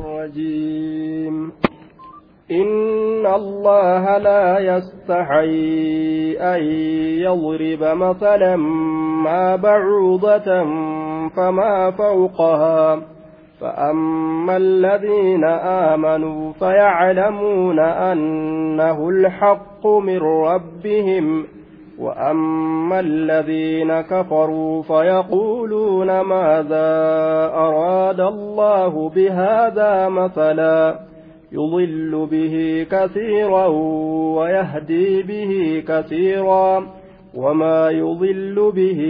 الرجيم. إن الله لا يستحي أن يضرب مثلا ما بعوضة فما فوقها. فأما الذين آمنوا فيعلمون أنه الحق من ربهم. وأما الذين كفروا فيقولون ماذا أراد الله بهذا مثلا يضل به كثيرا ويهدي به كثيرا وما يضل به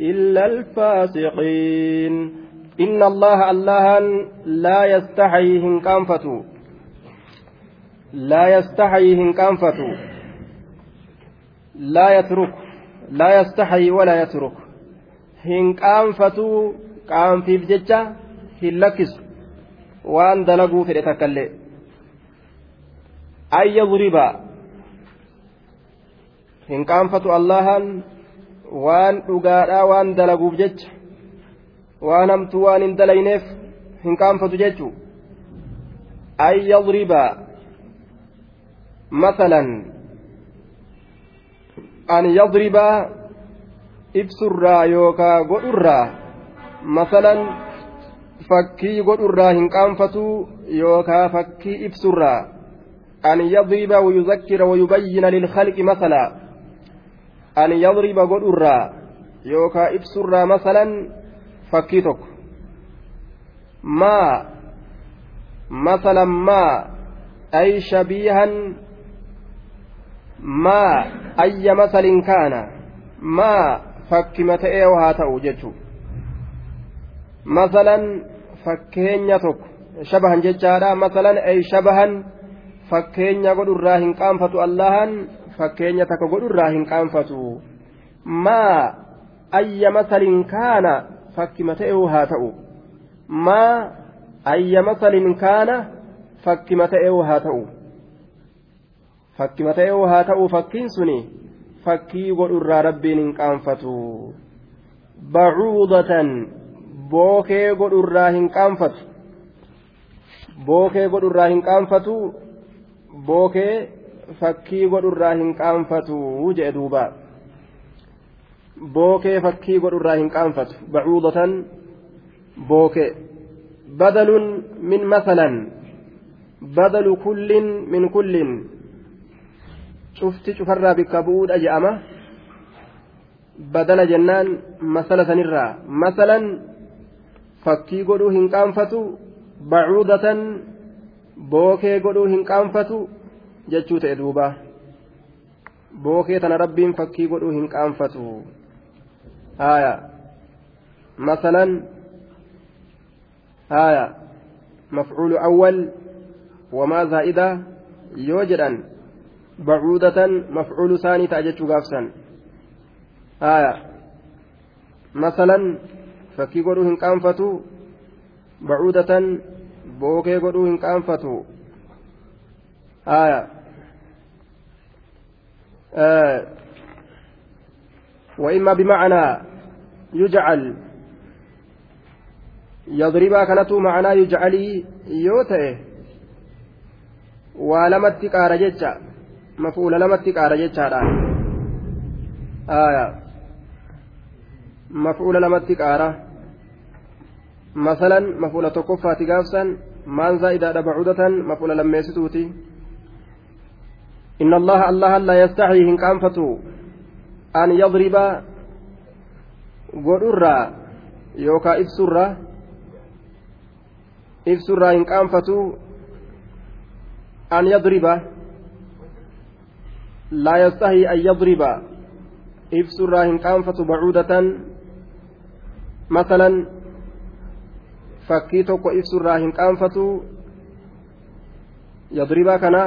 إلا الفاسقين إن الله الله لا يستحيي كنفتو لا يستحيي كنفتو لا يترك لا يستحي ولا يترك hin qaanfatuu qaanfiif jecha hin lakkisu waan dalaguu fedhe takkaillee an yadriba hin qaanfatu allahan waan dhugaadhaa waan dalaguuf jecha waan hamtuu waan hin dalayneef hin qaanfatu jechuu an yadriba masalan an yadribaa ibsurraa yookaa godhurraa masalan fakkii godhurraa hin qaanfatuu yookaa fakkii ibsurraa an yadriba wayuzakkira wayubayyina lilkhalqi masalaa an yadriba godhurraa yookaa ibsurraa masalan fakkii tokko maa masalan maa ay shabiihan maa ayya masalin kaana maa fakkima ta'ee haa ta'u jechuun. Masalan fakkeenya tokko shabahan jechaadha. Masalan ay shabahan fakkeenya godhurraa hin qaanfatu allahan fakkeenya takka godhurraa hin qaanfatu. Maa ayya masalin kaana fakkima ta'ee haa ta'u. Maa ayya masalin kaana fakkima ta'ee haa ta'u fakkima ta'ee haa ta'u fakkiin suni fakkii godhurraa rabbiin hin qaanfatu bacuudatan bookee godhurraa hin qaanfatu bookee godhurraa hin qaanfatu bookee fakkii godhurraa hin qaanfatu jedhe duuba bookee fakkii godhurraa hin qaanfatu bacuudatan bookee badalun min masalan badalu kullin min kullin cufti cufarraa bikka bu'uudha je'ama badala jennaan masala sanirraa masalan fakkii godhuu hin qaanfatu bacuudatan bookee godhuu hin qaanfatu jechuu ta'e duuba bookee tana rabbiin fakkii godhuu hin qaanfatu haya masalan haya mafcuulu awwal wamaa zaa'ida yoo jedhan saanii ta'a jechuu gaafsan haya masalan fakkii godhuu hin qaanfatu bacuudatan bookee godhuu hin qaanfatu haya وإما بمعنى يجعل يضربا كانت معنى يجعلي يوتئ ولمت قار جتشا mafuula lamatti qaara jechaadha mafuula lamatti qaara masalan mafuula tokkoffaati gaafsan maan zaa'idaadha bacudatan mafuula lammeessituuti إن الله الله لا يستحي إن كانفتو أن يضرب godhurraa yookaan ibsurraa ibsurraa hin qaanfatu an yadriba لا يستحي أن يضرب إبس الراهن كانفة بعودة مثلا tokko ibsurraa hin qaanfatu yadribaa kana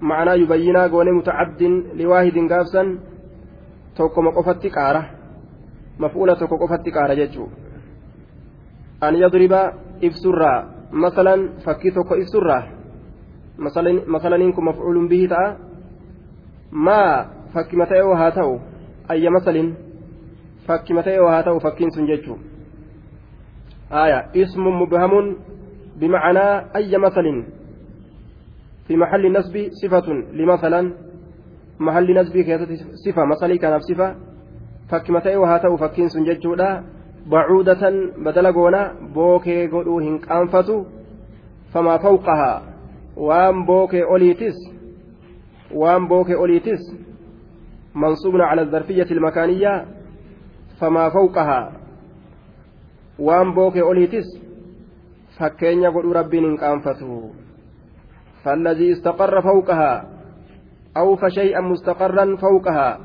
ma'anaa yubayyinaa goone mutacaddin liwaahidin gaafsan tokkoma qofatti qaara maf'uula tokko qofatti qaara jechuu an yadribaa ibsurraa masalan fakkii tokko ibsurraa masalaniin kun maf'uulun bihi ta'a maa fakki mata yoo haa ta'u ayyama saliin fakki mata yoo haa ta'u fakkiin sun jechuun aayaa ismuun mubhamuun bimacanaa ayyama saliin fi maxalli nasbii sifatun lima salan. Maxalli nasbii keessatti sifa masalii kanaaf sifa. Fakki mata yoo haa ta'u fakkiin sun jechuudha. Bacuudatan badala goona bookee godhuu hin qaanfatu. فما فوقها waan bookee oliitis. waan bookee oliitis منصوب على الظرفية المكانية فما فوقها. waan bookee oliitis godhuu rabbiin hin qaanfatu فالذي استقر فوقها أو شيئا مستقرا فوقها.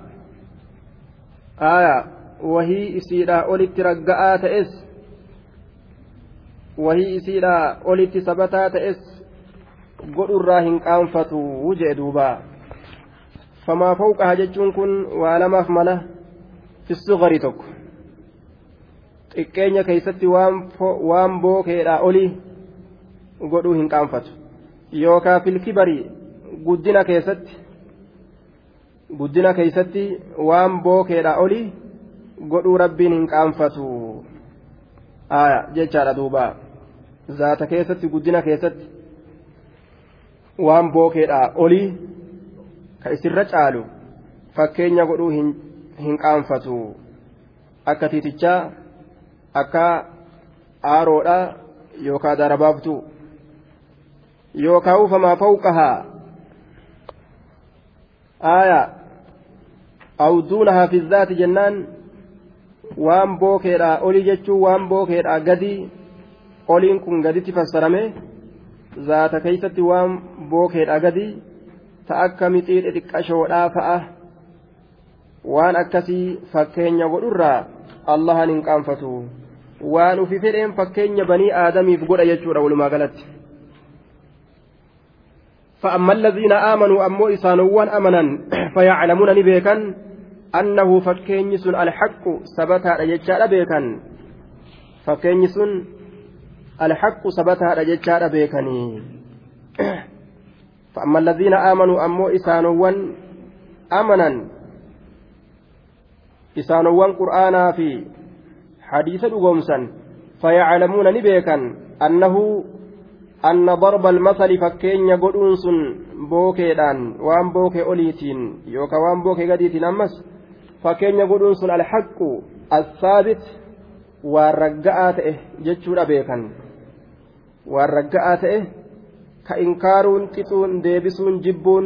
آية وهي إسيرا أولت رقاء تئس وهي إسيرا أولت سبتا تئس قل الراهن قانفة وجه دوبا. فما فوقها جتشون كن وعلماف مله في الصغر تك xiqqeenya keeysatti waan bookeedha olii godhuu hin qaanfatu yookaa filkibarii guddina keessatti guddina keeysatti waan bookeedha olii godhuu rabbiin hin qaanfatu jechaadha duuba zaata keessatti guddina keessatti waan bookeedha olii ka isirra caalu fakkeenya godhuu hin qaanfatu akka tiitichaa akka aaroodha yookaan darabaabtuu yookaan uufamaa fawqahaa aayaa awduunahaa fizzaati jennaan waan bookeedhaa olii jechuun waan bookeedhaa gadii oliin kun gaditti fassarame zaata keeysatti waan bookeedhaa gadii. Ta akka mixii xixiqqashoodhaa fa'a waan akkasii fakkeenya godhurraa allahan hin qaanfatu waan ufi fedheen fakkeenya banii aadamiif godha jechuudha walumaa galatti فأما الذين آمنوا أمو إسانوان أمنا فيعلمون نبيكا أنه فكينيس الحق ثبتها رجال بيكا فكينيس الحق ثبتها رجال بيكني فأما الذين آمنوا أمو إسانوان أمنا. إسانوان قرآنا في حديث دغومسا فيعلمون نبيكا أنه أن ضرب المثل فكين يقولون سن بوكيدان وان بوكي أوليتين يوكا وان بوكي قديتين أمس. فكين يقولون سن الحق الثابت والرقاءات إيه جتشور بيكا والرقاءات إيه كإنكارون تتون ديبسون جبون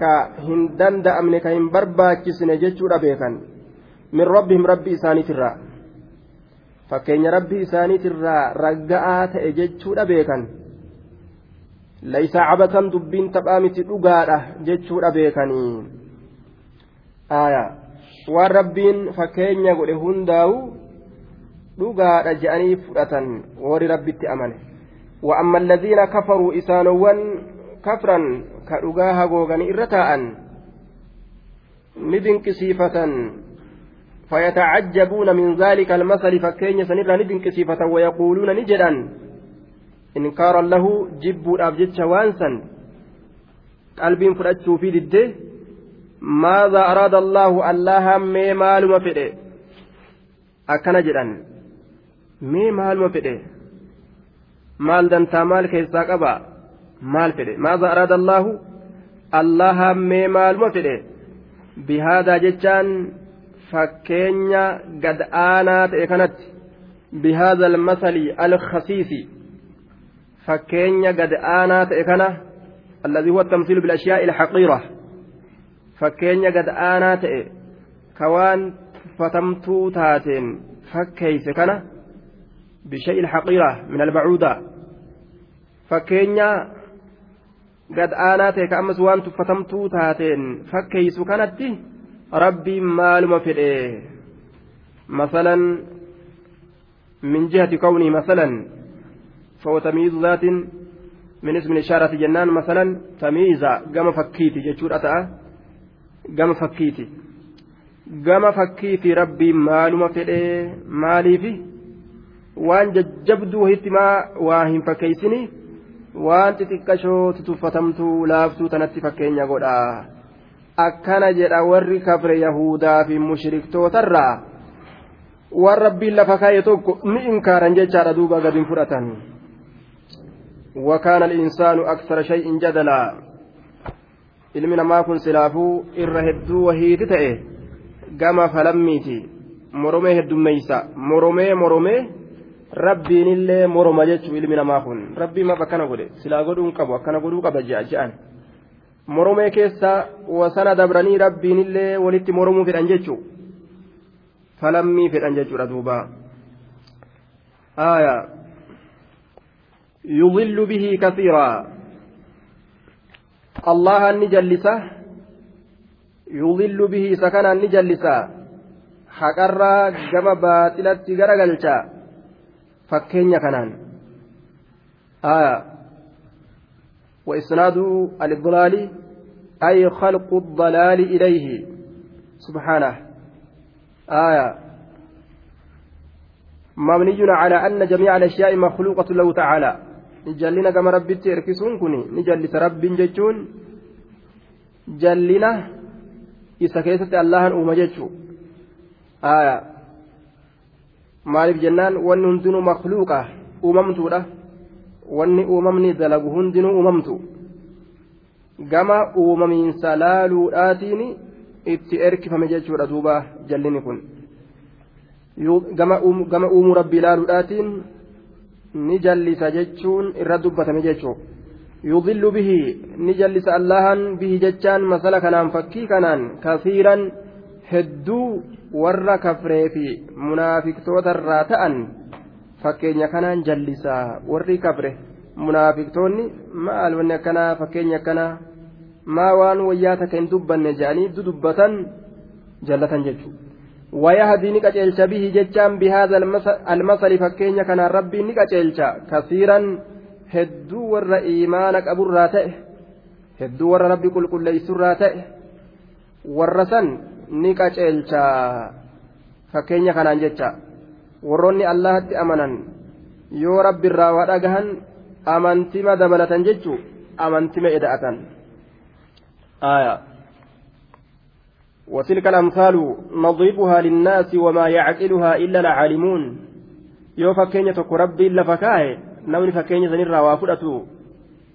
كهندن دأمن كهن برباكسن جتشور بيكا من ربهم ربي إساني ترى fakkeenya rabbii isaaniitirraa ragga'aa ta'e jechuudha beekan laysa cabatan dubbiin taphaa miti dhugaadha jechuudha beekanii waan rabbiin fakkeenya godhe hundaa'u dhugaadha je'anii fudhatan warri rabbitti amane وأما الذين كفروا إسانوا كفرا كأغاها غوغني إرتاء ندنك صيفة فيتعجبون من ذلك المثل فكين سنرى ندن كسيفة ويقولون نجدا إنكارا له جب أبجد وانسا قلب فرأتشو في دده ماذا أراد الله الله مي مالما فئه أكنا جدا مي مالما فئه maal dantaa maal keessaa qaba maal fedhe maaza araada allaahu allaha mee maaluma fedhe bihaadaa jechaan fakkeenya gad aanaa ta'e kanatti bihaadha almasali alkhasiisi fakkeenya gad aanaa ta'e kana alladhi huwa tamsiilu bilashiyaa'i alhaqiira fakkeenya gad aanaa ta'e ka waan tuffatamtuu taateen fakkeeyse kana alhaqiira min albacuuda fakkeenya gad aanaa ta'e ka ammas waan tuffatamtuu taateen fakkeeysu kanatti rabbiin maaluma fedhe masalan min jihati kawnihi masalan فهو تمييز ذات من اسم الإشارة جنان مثلا تمييزا قام فكيتي جتشور أتأ قام فكيتي قام فكيتي ربي مالما فدي مالي في waan jajjabduu hittimaa waa hin fakkeeysini waan xixiqqashoo tutuffatamtuu laaftuu tanatti fakkeenya godha akkana jedha warri kafre yahudaa fi mushriktootarraa waan rabbiin lafa kaa'e tokko ni inkaaran jechaadha duuba gad hin fudhatan وكان الإنسان أكثر شيء جدلا ilmi namaa kun silaafuu irra hedduu wahiiti ta'e gama falammiiti moromee heddummeeysa moromee moromee rabbiinillee moroma jechuu ilmi namaa kun rabbii maaf akkana godhe silaa godhuun qabu akkana godhuu qaba je'a je'an moromee keessa wasana dabranii rabbiinillee walitti moromuu fedhan jechuu falammii fedhan jechuudha duuba آية يضل به كثيرا الله نجلسه يضل به سكنا نجلسه haqarraa gama baaxilatti garagalcha fakkeenya kanaan. وإسناد الضلال أي خلق الضلال إليه سبحانه آية مبني على أن جميع الأشياء مخلوقة له تعالى جلنا كما ربي تركسون كني نجلس رب جتون جلنا إذا كيست الله أم جتشو آية maaliif jennaan wanni hundinuu makluuqa uumamtuudha? Wanni uumamni dalagu hundinuu uumamtu? Gama uumamiinsa laaluudhaatiin itti erkifame jechuudha duuba jallini kun. Gama uumuu rabbii laaluudhaatiin ni jallisa jechuun irra dubbatame jechuudha yudillu bihi ni jallisa allahan bihi jechaan masala kanaan fakkii kanaan kasiiran hedduu warra kafree fi munaafiqtootarraa ta'an fakkeenya kanaan jallisaa warri kafre munaafiqtoonni maal wanni akkanaa fakkeenya akkanaa maa waan wayyaa takka hin dubbanne jedhanii dudubbatan jallatan jechuudha wayahadii ni qaceelcha bihii jechaan bihaada almasali fakkeenya kanaan rabbiin ni qaceelcha kasiiran hedduu warra imaana qaburraa ta'e hedduu warra rabbi qulqulleessurraa ta'e warra san. ورسن نكاجلشا فكين كان جتشا warroonni allahatti amanan yoo rabbi irraa waa dhagahan amantima dabalatan jechuu amantima eda'atan وتلك الأمثال نضربها للناس وما يعقلها إلا العالمون yoo fakkeenya tokko rabbiin lafa kaa'e namni fakkeenya sanirraa waa fudhatu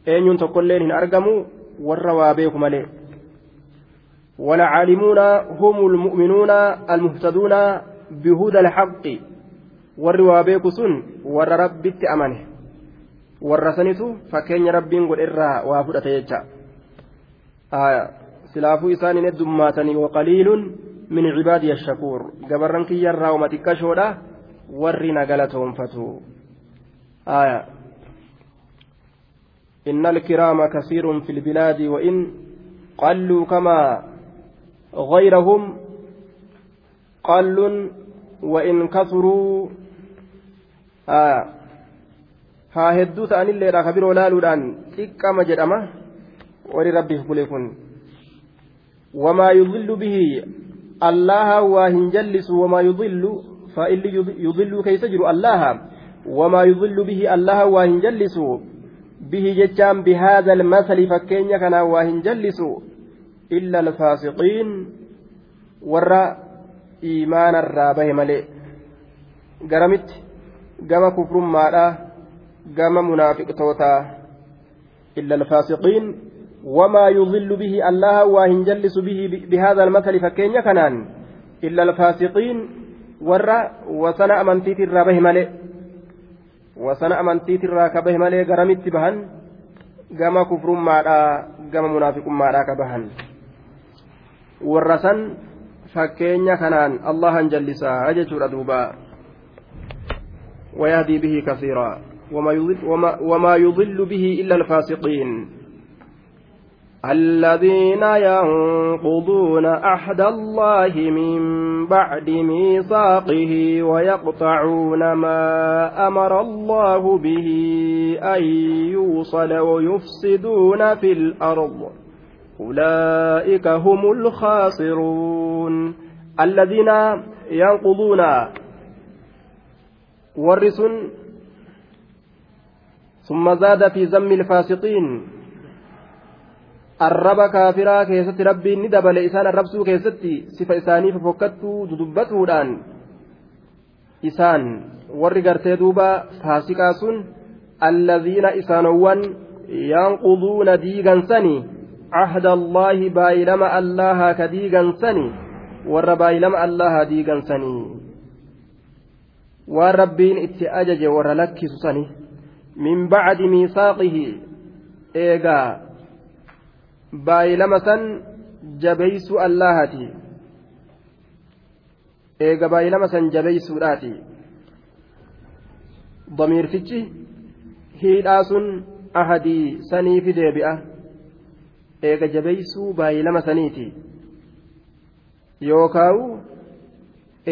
eenyuun tokkolleen hin argamu warra waa والعالمون هم المؤمنون المهتدون بهدى الحق warra rabbitti amane warra sanitu fakkeenya rabbiin godhe irraa waa fudhate jecha silaafuu isaan hin heddummaatanii waqaliilun min cibaadiya shakuur gabarran kiyyarraa uma xiqqashoodha warri na galatoonfatu aya إن الكرام كثير في البلاد وإن قلوا كما غيرهم قل وإن كثروا. آه. ها هدو تأني اللي راكبير ولا لودان تكما جدما ولي ربي كلكن وما يضل به. الله واهن جلس وما يضل. فإن يضل كيف الله. وما يضل به الله واهن جلس. به جتام بهذا المثل فكين كان واهن جلس. إلا الفاسقين ورّا إيمان الرابه ملئ قرمت قام كفر مالا قام منافق توتا إلا الفاسقين وما يضل به الله واهن جلس به بهذا المثل فكين كنان. إلا الفاسقين ورّا وسنى أمنتيت الرابه ملئ وسنى أمنتيت الراكبه ملئ قرمت بهن قام كفر مالا قام منافق مالا ورّسن fakkeenya kanaan allahan jallisaa jechuudha duuba. ويهدي به كثيرا وما يضل, وما, وما يضل به إلا الفاسقين الذين ينقضون عهد الله من بعد ميثاقه ويقطعون ما أمر الله به أن يوصل ويفسدون في الأرض أولئك هم الخاسرون الذين ينقضون ورس ثم زاد في ذم الفاسقين arraba kaafiraa keessatti rabbiin ni dabale isaan arrabsuu keessatti sifa isaanii fofokkattuu dudubbatuudhaan isaan warri gartee duuba faasiqaa sun الذين إسانوان ينقضون ديغا سني عهد الله بايلما الله كديغا سني ور بايلما الله ديغا سني. وربين اتأجج ور لكس سني. من بعد ميثاقه إيغا بايلما سن جبيس اللهتي إيغا بايلما سن جبيس راتي ضميرتي hiidhaa sun ahadii saniifi deebi'a eega jabeeysuu baay'ilama saniiti. Yookaawu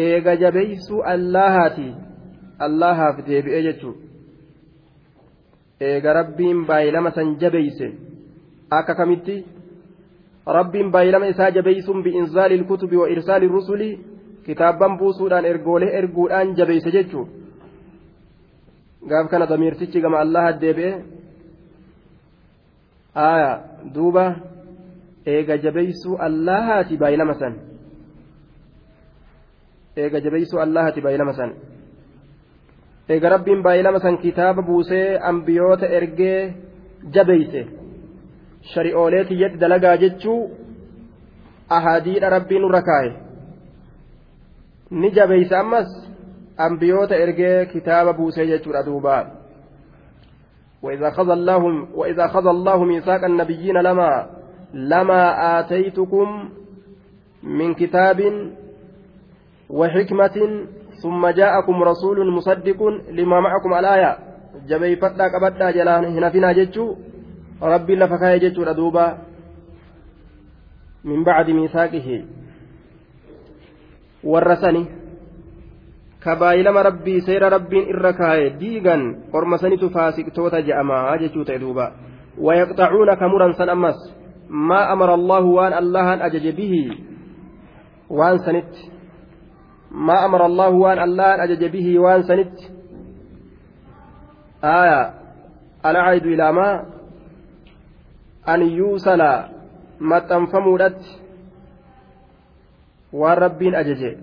eega jabeeysuu allahaati allahaaf deebi'e jechuu eega rabbiin baay'ilama san jabeeyse. Akka kamitti? Rabbiin baay'ilama isaa jabeeysuun bi'inzaali ilkutubi wa irsaali rusuli kitaabban buusuudhaan ergoolee erguudhaan jabeeyse jechuu gaaf kana damiirtichi gama allaha deebi'e aya duuba eega jabeeysuu allahaati baay'ilama san. Eega jabeeysuu allahaati baay'ilama san. Eega rabbiin baay'ilama san kitaaba buusee ambiyoota ergee jabeeyse. Shari'oolee kiyyatti dalagaa jechuu ahadiidha rabbiin nurra kaaye ni jabeeyse ammas ambiyoota ergee kitaaba buusee jechuudha duuba وإذا أخذ الله وإذا أخذ الله ميثاق النبيين لما لما آتيتكم من كتاب وحكمة ثم جاءكم رسول مصدق لما معكم الآية. جبي فتا قبدا جلان هنا فينا جتشو. ربي لفكاية جتشو ردوبا من بعد ميثاقه. ورسني kabaayilama rabbii seera rabbiin irra kaaye diigan orma sanitu faasiqtoota je'amaa jechuu ta'e duuba wayaqxacuuna ka muran san ammas maa amara allaahu waan allahan ajaje bihi waan sanitti maa amara allaahu waan allahan ajaje bihi waan sanitti aya alcaydu ilaa maa an yuusala maxxanfamuudhatti waan rabbiin ajaje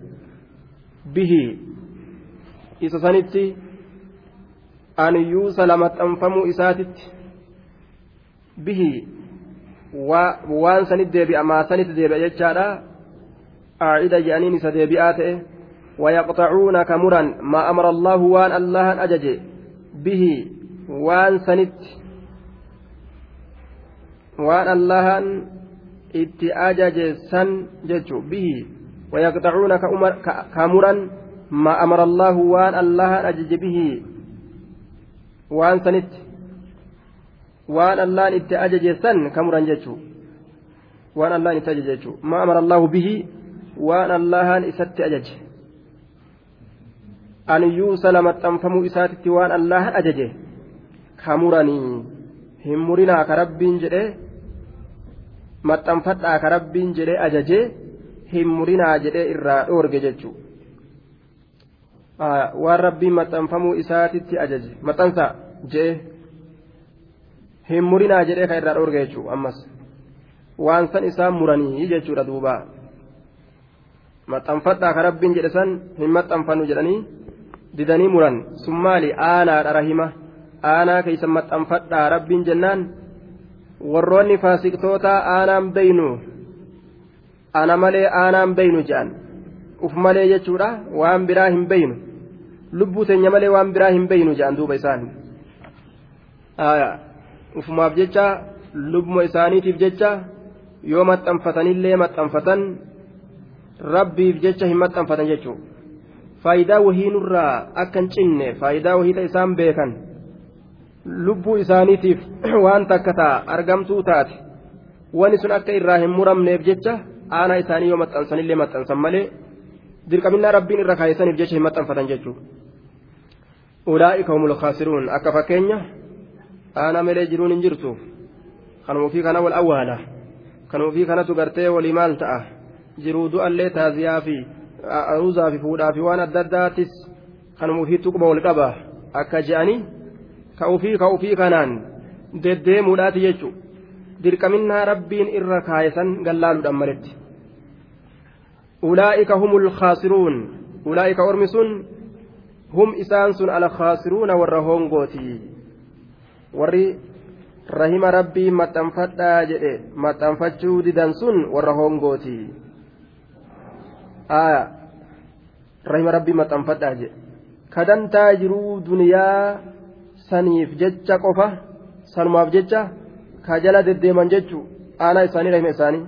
bihi isa sanitti aniyyuusa lamaxxanfamuu isaatitti bihi waan sanit deebi'a maa sanitti deebi'a jechaadha aacida je'aniin isa deebi'aa ta'e ويقطعون كمرا ما أمر الله وان الله أجج به وان سنت وان الله إت أجج سن جج به ويقطعون كمرا ما أمر الله وأن الله أجج به وأن سنت وأن الله إت أجج سن كمرا جتشو وأن الله إت أجج ما أمر الله به وأن الله إست أجج. أن يوصل متنفم إساتت وأن الله أجج. كمرني همرنا كربين جده maxxanfadhaa ka rabbiin jedhee ajajee hin murinaa jedhee irraa dhoorge jechuudha. Waan rabbiin maxxanfamuu isaatitti ajaje. Maxxansa jee hin murinaa jedhee kan irraa dhoorge jechuudha ammas. Waan san isaan muranii jechuudha duuba. Maxxanfadhaa ka rabbiin jedhe san hin maxxanfannu jedhanii didanii muran. Sun maali? Aanaadha rahima. Aanaa keeysan maxxanfadhaa rabbiin jennaan warroonni faasiqtoota aanaan beynu ana malee aanaan beynu jedhan uf malee jechuudha waan biraa hin beynu lubbuu teenya malee waan biraa hin beeynu jedhan duuba isaan. Ufumaaf jecha lubbuma isaaniitiif jecha yoo maxxanfatanillee maxxanfatan rabbiif jecha hin maxxanfatan jechuudha. Faayidaa wahiinurraa akka hin cinne faayidaa wahiita isaan beekan. Lubbuu isaaniitiif waan takka ta'a argamtuu taate wani sun akka irraa hin muramneef jecha aanaa isaanii yoo maxxansanillee maxxansan malee dirqaminaa rabbiin irra kaayesaniif jecha hin maxxanfatan jechuudha. ulaa'ika humul khasiruun akka fakkeenya aana malee jiruun hin jirtu kanuma ofii kana wal awwaala kanuma ofii kanatu gartee walii maal ta'a jiruu du'allee taaziyaa fi aruuzaa fi fuudhaa fi waan adda addaatis kanuma ofii tuquba wal qaba akka je'anii ka ofii ka ofii kanaan deddeemuudhaati jechuudha dirqaminaa rabbiin irra kaayesan gallaaluudhaan maletti ulaa'ika humul khasiruun ulaa'ika ormi sun hum isaan sun alkhaasiruuna warra hongooti warri rahima rabbii maxxanfadhaa jedhe maxxanfachuu didan sun warra hongooti aya rahima rabbii maxxanfadhaa jedhe kadantaa jiruu duniyaa saniif jecha qofa sanumaaf jecha ka jala deddeeman jechuu aanaa isaanii rahima isaanii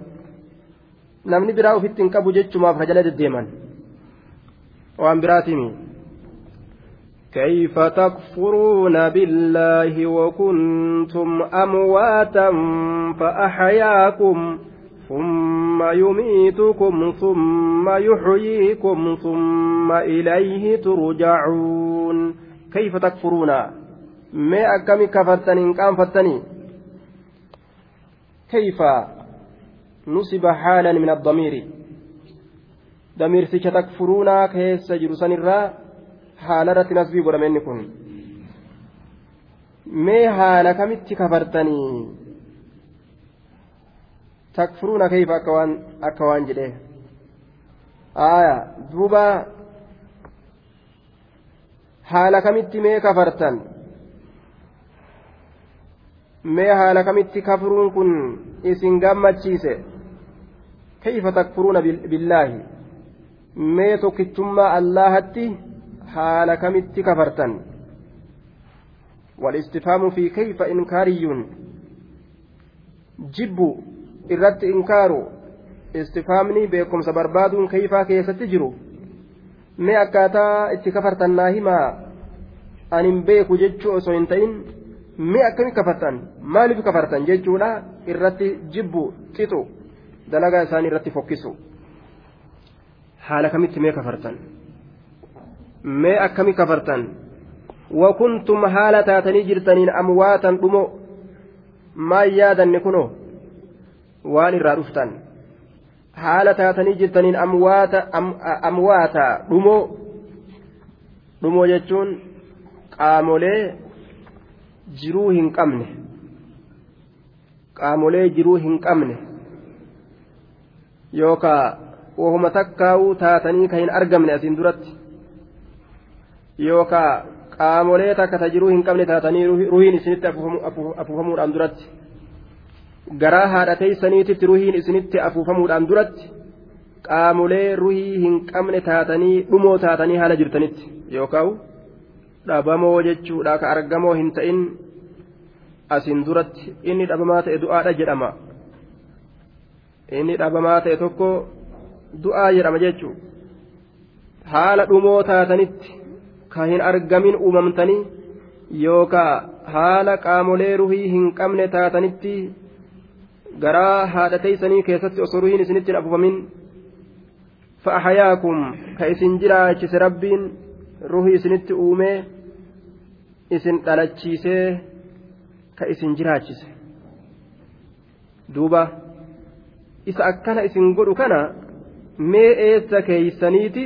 namni biraa ofitti hin qabu jechumaaf ka jala deddeeman. Waan biraatimi كيف تكفرون بالله وكنتم أمواتا فأحياكم ثم يميتكم ثم يحييكم ثم إليه ترجعون كيف تكفرون ما أكمي كفرتني كان فتني كيف نصب حالا من الضمير ضمير سيك تكفرون كيس جرسان الرّ haala irratti nasbii godhame inni kun mee haala kamitti kafartanii takfuruuna kayfa akka waan akka waan jedhe aya duuba haala kamitti mee kafartan mee haala kamitti kafruun kun isin gammachiise kayfa takfuruuna billaahi mee tokkichummaa allahatti haala kamitti kafartan والاستفهام في كيف إنكاري جب irratti inkaaru istifaamni beekumsa barbaaduun kayfaa keessatti jiru mee akkaataa itti kafartan naa himaa anin beeku jechuu osoo hin ta'in mee akkami kafartan maaliif kafartan jechuudha irratti jibbu xixu dalagaa isaanii irratti fokkisu. Haala kamitti mee kafartan? Mee akkami kafartan? Wakuntum haala taatanii jirtaniin amwaatan dhumo? Maan yaadanne kuno waan irraa dhuftan. Haala taatanii jirtaniin amwaata dhumoo dhumoo jechuun qaamolee jiruu hin qabne. Qaamolee jiruu hin qabne yookaa wahuma takkaa'uu taatanii ka hin argamne asiin duratti. Yookaa qaamolee takka ta jiruu hin qabne taatanii ruhiin isinitti afuufamuudhaan duratti. Garaa haadha teeysaniititti ruhiin isinitti afuufamuudhaan duratti. Qaamolee ruhii hin qabne taatanii dhumoo taatanii haala jirtanitti. Yookaan dhabamoo jechuudha ka argamoo hin ta'in asiin duratti. Inni dhabamaa ta'e du'aadha jedhama inni dhabamaa ta'e tokko du'aa jedhama jechuudha haala dhumoo taatanitti ka hin argamin uumamtanii yookaan haala qaamolee ruhii hin qabne taatanitti garaa haadha teeysanii keessatti osoo ruhiin isinitti hin afuufamin fa'axayaakum ka isin jiraachise rabbiin ruhii isinitti uumee isin dhalachiisee ka isin jiraachise duuba isa akkana isin godhu kana mee eessa keeysaniiti?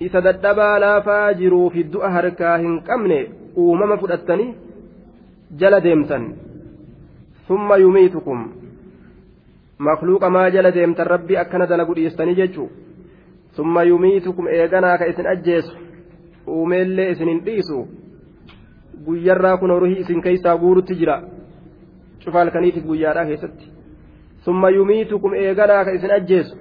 Isa dadhabaa laafaa jiruu fi du'a harkaa hin qabne uumama fudhattanii jala deemtan. Summa yumiitukum. Makluuqa maa jala deemtan rabbii akkana dalagu dhiistanii jechuu summa yumiitukum eeganaa ka isin ajjeesu. Uumeellee isin hin dhiisu. Guyyarraa kun horii isin keeysaa guurutti jira. Cufa halkaniitiif guyyaadhaa keessatti summa yumiitukum eeganaa ka isin ajjeesu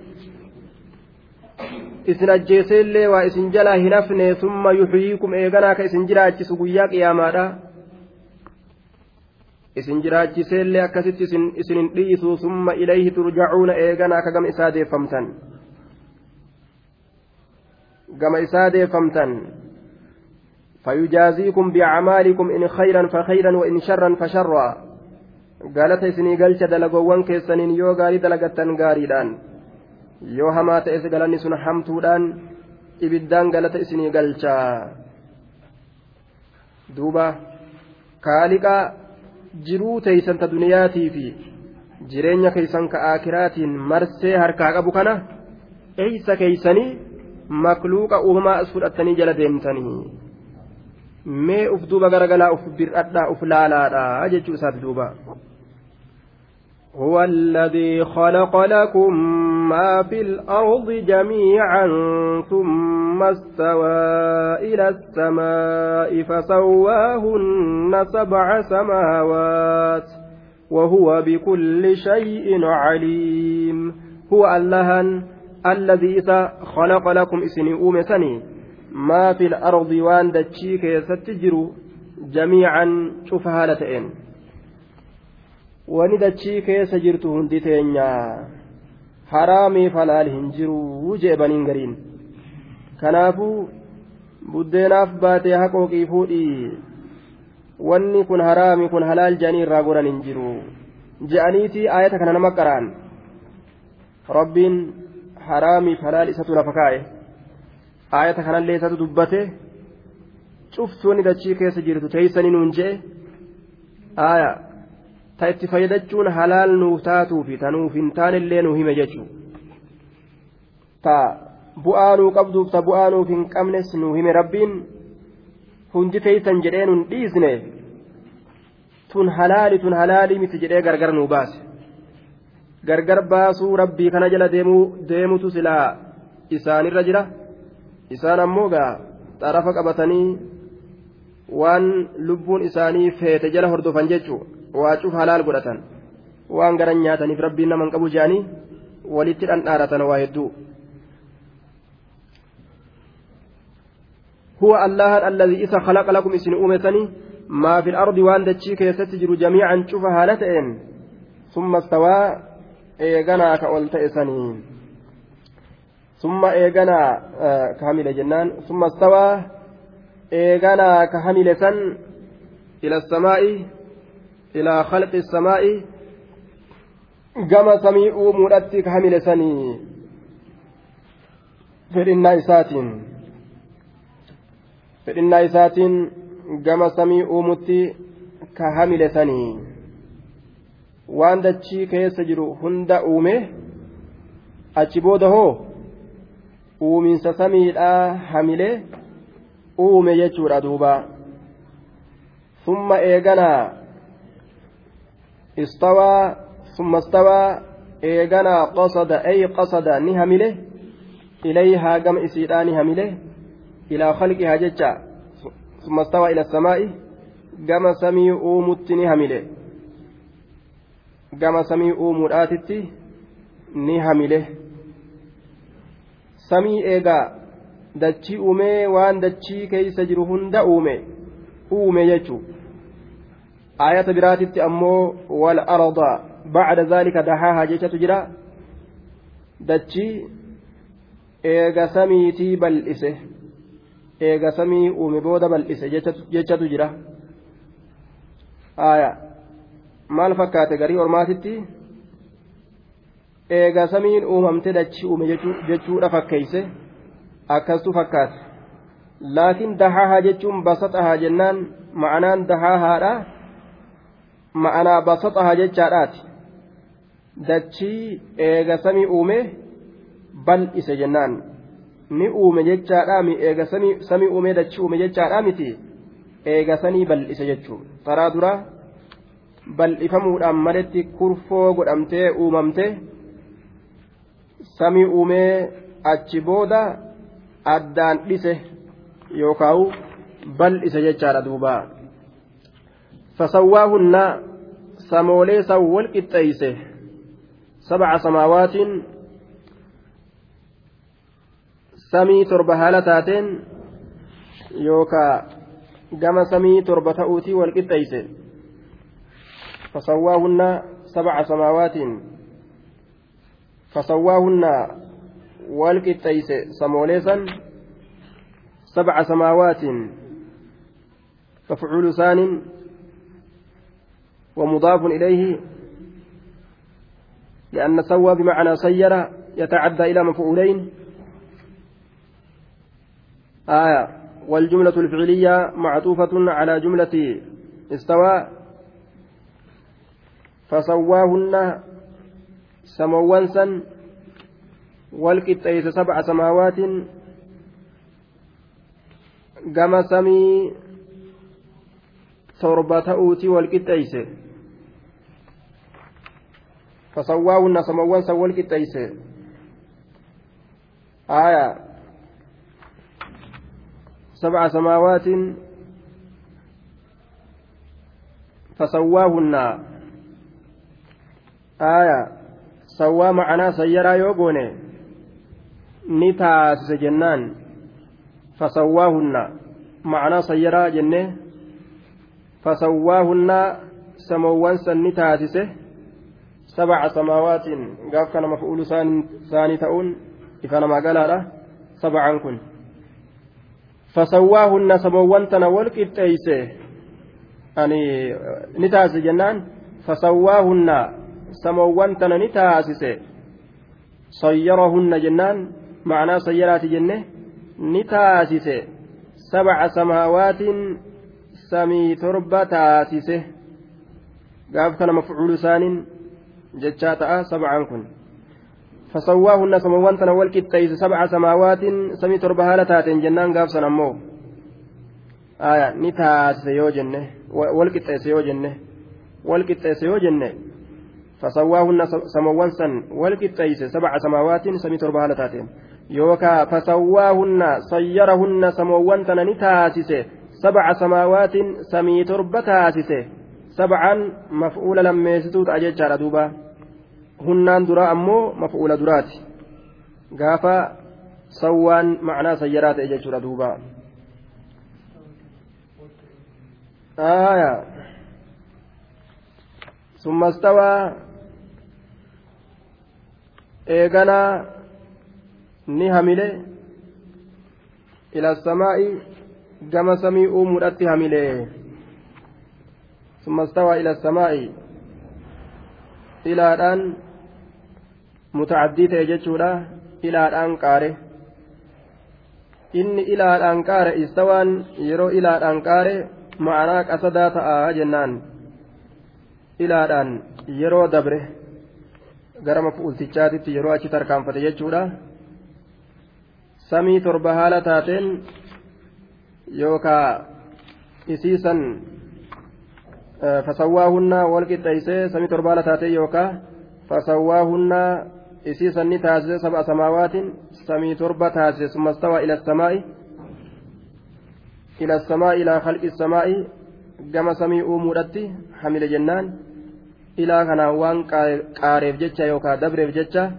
isin ajjeeseellee waa isin jalaa hin hafne summa yuxyiikum eeganaa ka isin jiraachisu guyyaa qiyaamaadha isin jiraachiseellee akkasitti isin hin dhiisu summa ilayhi turjacuuna eeganaa ka gama isaa deeffamtan gama isaa deeffamtan فيجازيكم بأعمالكم إن خيرا فخيرا وإن شرا فشرا galata isinii galcha dalagoowwan keessaniin yoo gaarii dalagattan gaariidhaan yoo hamaa ta'es galanni sun hamtuudhaan ibiddaan galata isinii galcha. Duuba kaaliqaa jiruu teeysanta duniyaatii fi jireenya keeysan ka aakiraatiin marsee harkaa qabu kana eeysa keeysanii makluuqa uumamaa as fudhattanii jala deemtanii mee uf duuba garagalaa uf bir'adhaa uf laalaadhaa jechuu isaati duuba. هو الذي خلق لكم ما في الأرض جميعا ثم استوى إلى السماء فسواهن سبع سماوات وهو بكل شيء عليم. هو الله الذي خلق لكم إسني أومسني ما في الأرض وان دتشيك يستجر جميعا شوف هالتين. Wani dachii keessa jirtu hundi teenya. Haraamiif halaal hin jiru jeebaniin gariin. Kanaafuu buddeenaaf baatee haqooqii fuudhii wanni kun haraami kun halaal jedhanii irraa goran hin jiru. Je'aniitii aayata kana nama qaraan. Rabbiin haraamiif halaal isatu lafa kaa'e aayata kanallee isatu dubbate. Cuftu wanni dachii keessa jirtu teeysanii nuun je'e. Aayaa ta itti fayyadachuun halaal nuuf taatuufi ta nuuf hin taanellee nu hime jechuudha. Ta bu'aa nuu qabduuf ta bu'aa nuuf hin qabnes nu hime rabbiin. Hundi teeysan jedhee nun dhiisne tun halaali tun halaalii miti jedhee gargar nuu baase. Gargar baasuu rabbii kana jala deemutu silaa isaanirra jira. Isaan ammoo gaa xarafa qabatanii waan lubbuun isaanii feete jala hordofan jechuudha. Waacuuf halaal godhatan. Waan garan nyaataniif rabbiin naman qabu jedhanii walitti dhandhaaratan waa hedduu. هو الله الذي إذا خلق لكم إسن أومتني ما في الأرض وأن دتشي كيستجر جميعا شوف هالتين ثم استوى إيغانا كأولت إسنين ثم إيغانا آه كامل جنان ثم استوى إيغانا كحمل سن إلى السماء ilaa khalqi samaa'i gama samii uumuudhatti hamile sanii fedhinnaa isaatiin fedhinnaa isaatiin gama samii uumutti ka hamile sanii waan dachii keessa jiru hunda uume achi booda hoo uuminsa samiidhaa hamile uume jechuudha duuba summa eeganaa استوى ثم استوى إيغانا قصد أي قصد نهمله إليها قم إسيدا نهمله إلى خلقها ججا ثم استوى إلى السماء قم سمي أومت نهمله. قم سمي أومراتت نهمله. samii eegaa dachii uumee waan dachii keeysa jiru hunda uume uume jechuu ayata biraatitti ammoo wal arda bacda zaalika dahaahaa jechatu jira. Dachii eega samiitii bal'ise. Eega samii uume booda bal'ise jechatu jira. Aya maal fakkaate garii ormaatitti? Eega samiin uumamte dachii uume jechuudha fakkeeyse. Akkastu fakkaate. Laakiin dahaahaa jechuun basaxahaa jennaan ma'anaan dahaahaadha ma'anaa basaxaha jechaadhaati. Dachii eega samii uume bal'ise jennaan. Ni uume jechaadhaa mi eega samii uume dachii uume jechaadhaa miti? Eega sanii bal'ise jechuun. Taraa dura bal'ifamuudhaan maletti kurfoo godhamtee uumamte samii uumee achi booda addaan dhise yookaan bal'ise jechaadha duuba. Fasawwaa hunnaa. Samoolee san wal qixxeeyse sabca samaawaatiin samii torba haala taateen yookaa gama samii torba ta'uutii wal qixxeeyse samaawaatiin fasawwaahunna wal qixxeeyse samoolee san sabca samaawaatiin mafcuulu saanin ومضاف إليه لأن سوى بمعنى سير يتعدى إلى مفعولين. آية والجملة الفعلية معطوفة على جملة استوى. فسواهن سموانسا والقطيس سبع سماوات. قام سمي torba ta'uuti walqixxeeyse فسواهن سموان سوال كتيس آية. سبع سماوات. فسواهن. آية. سوى معنا سيرا يوغوني. نتاس جنان. فسواهن. معنا سيرا جنة. فسواهن سموان سن تاسسه سبع سماوات قاف كان مفعول ثاني تؤون إفانا ما قال سبعا كن فسواهن سموان ni taasise jennaan fasawwaahunna samoowwan tana ni taasise sayyarahunna jennaan macnaa sayyaraati jenne ni taasise sabca samaawaatiin samii torba taasise gaaf kana mafcuulu isaaniin jechaa ta'a sabcaan kun fasawwaahunna samoowwan tana wal qixxeeyse sabca samaawaatiin samii torba haala taateen jennaan gaaf san ammoo aya ni taasise yoo jenne wal qixxeesse yoo jenne wal qixxeesse yoo jenne فسواهن سموان سن والقطيس سبع سماوات سمي تربة على تاتين يوكا فسواهن صيرهن سموان تنني تاسسه سبع سماوات سمي تربة تاسسه سبعا مفعول لما يستوت أجيج على دوبا هنان درا أمو مفعول درات قافا سوان معنى سيرات أجيج على دوبا آية ثم استوى إيغانا نهمله إلى السماء كما سميء مرأت همله ثم استوى إلى السماء إلى الآن متعدي تججولا إلى الآن قاره inni ilaadhaan qaare istawaan yeroo ilaadhaan qaare ma'anaa qasadaa ta'aa jennaan ilaadhaan yeroo dabre gara mafuultichaatitti yeroo achi tarkaanfate jechuudha samii torba haala taateen yookaa isiisan fasawwaahunna wal qixxeeysee samii torba haala taateen yookaa fasawwaahunna isiisan ni taasise sab'a samaawaatiin samii torba taasise summa stawaa ila samaa'i إلى السماء إلى خلق السماء كما سمي أمورتي حمل جنان إلى كان وان قارف جتشا يوكا دبرف جتشا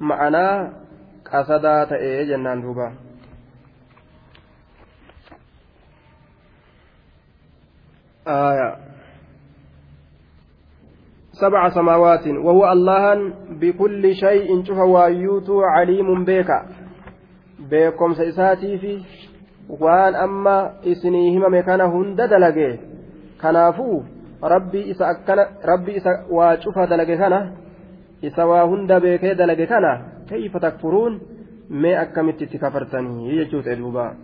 معنا قصدا تأي جنان دوبا آية سبع سماوات وهو الله بكل شيء شوف وايوتو عليم بيكا بيكم سيساتي في kana hunda dalage kanaafuu rabbi isa akkana rabbi isa waa cufa dalage kana isa waa hunda beekee dalage kana kayfa takfuruun mee akkamitti itti kafartanii jechuudha duuba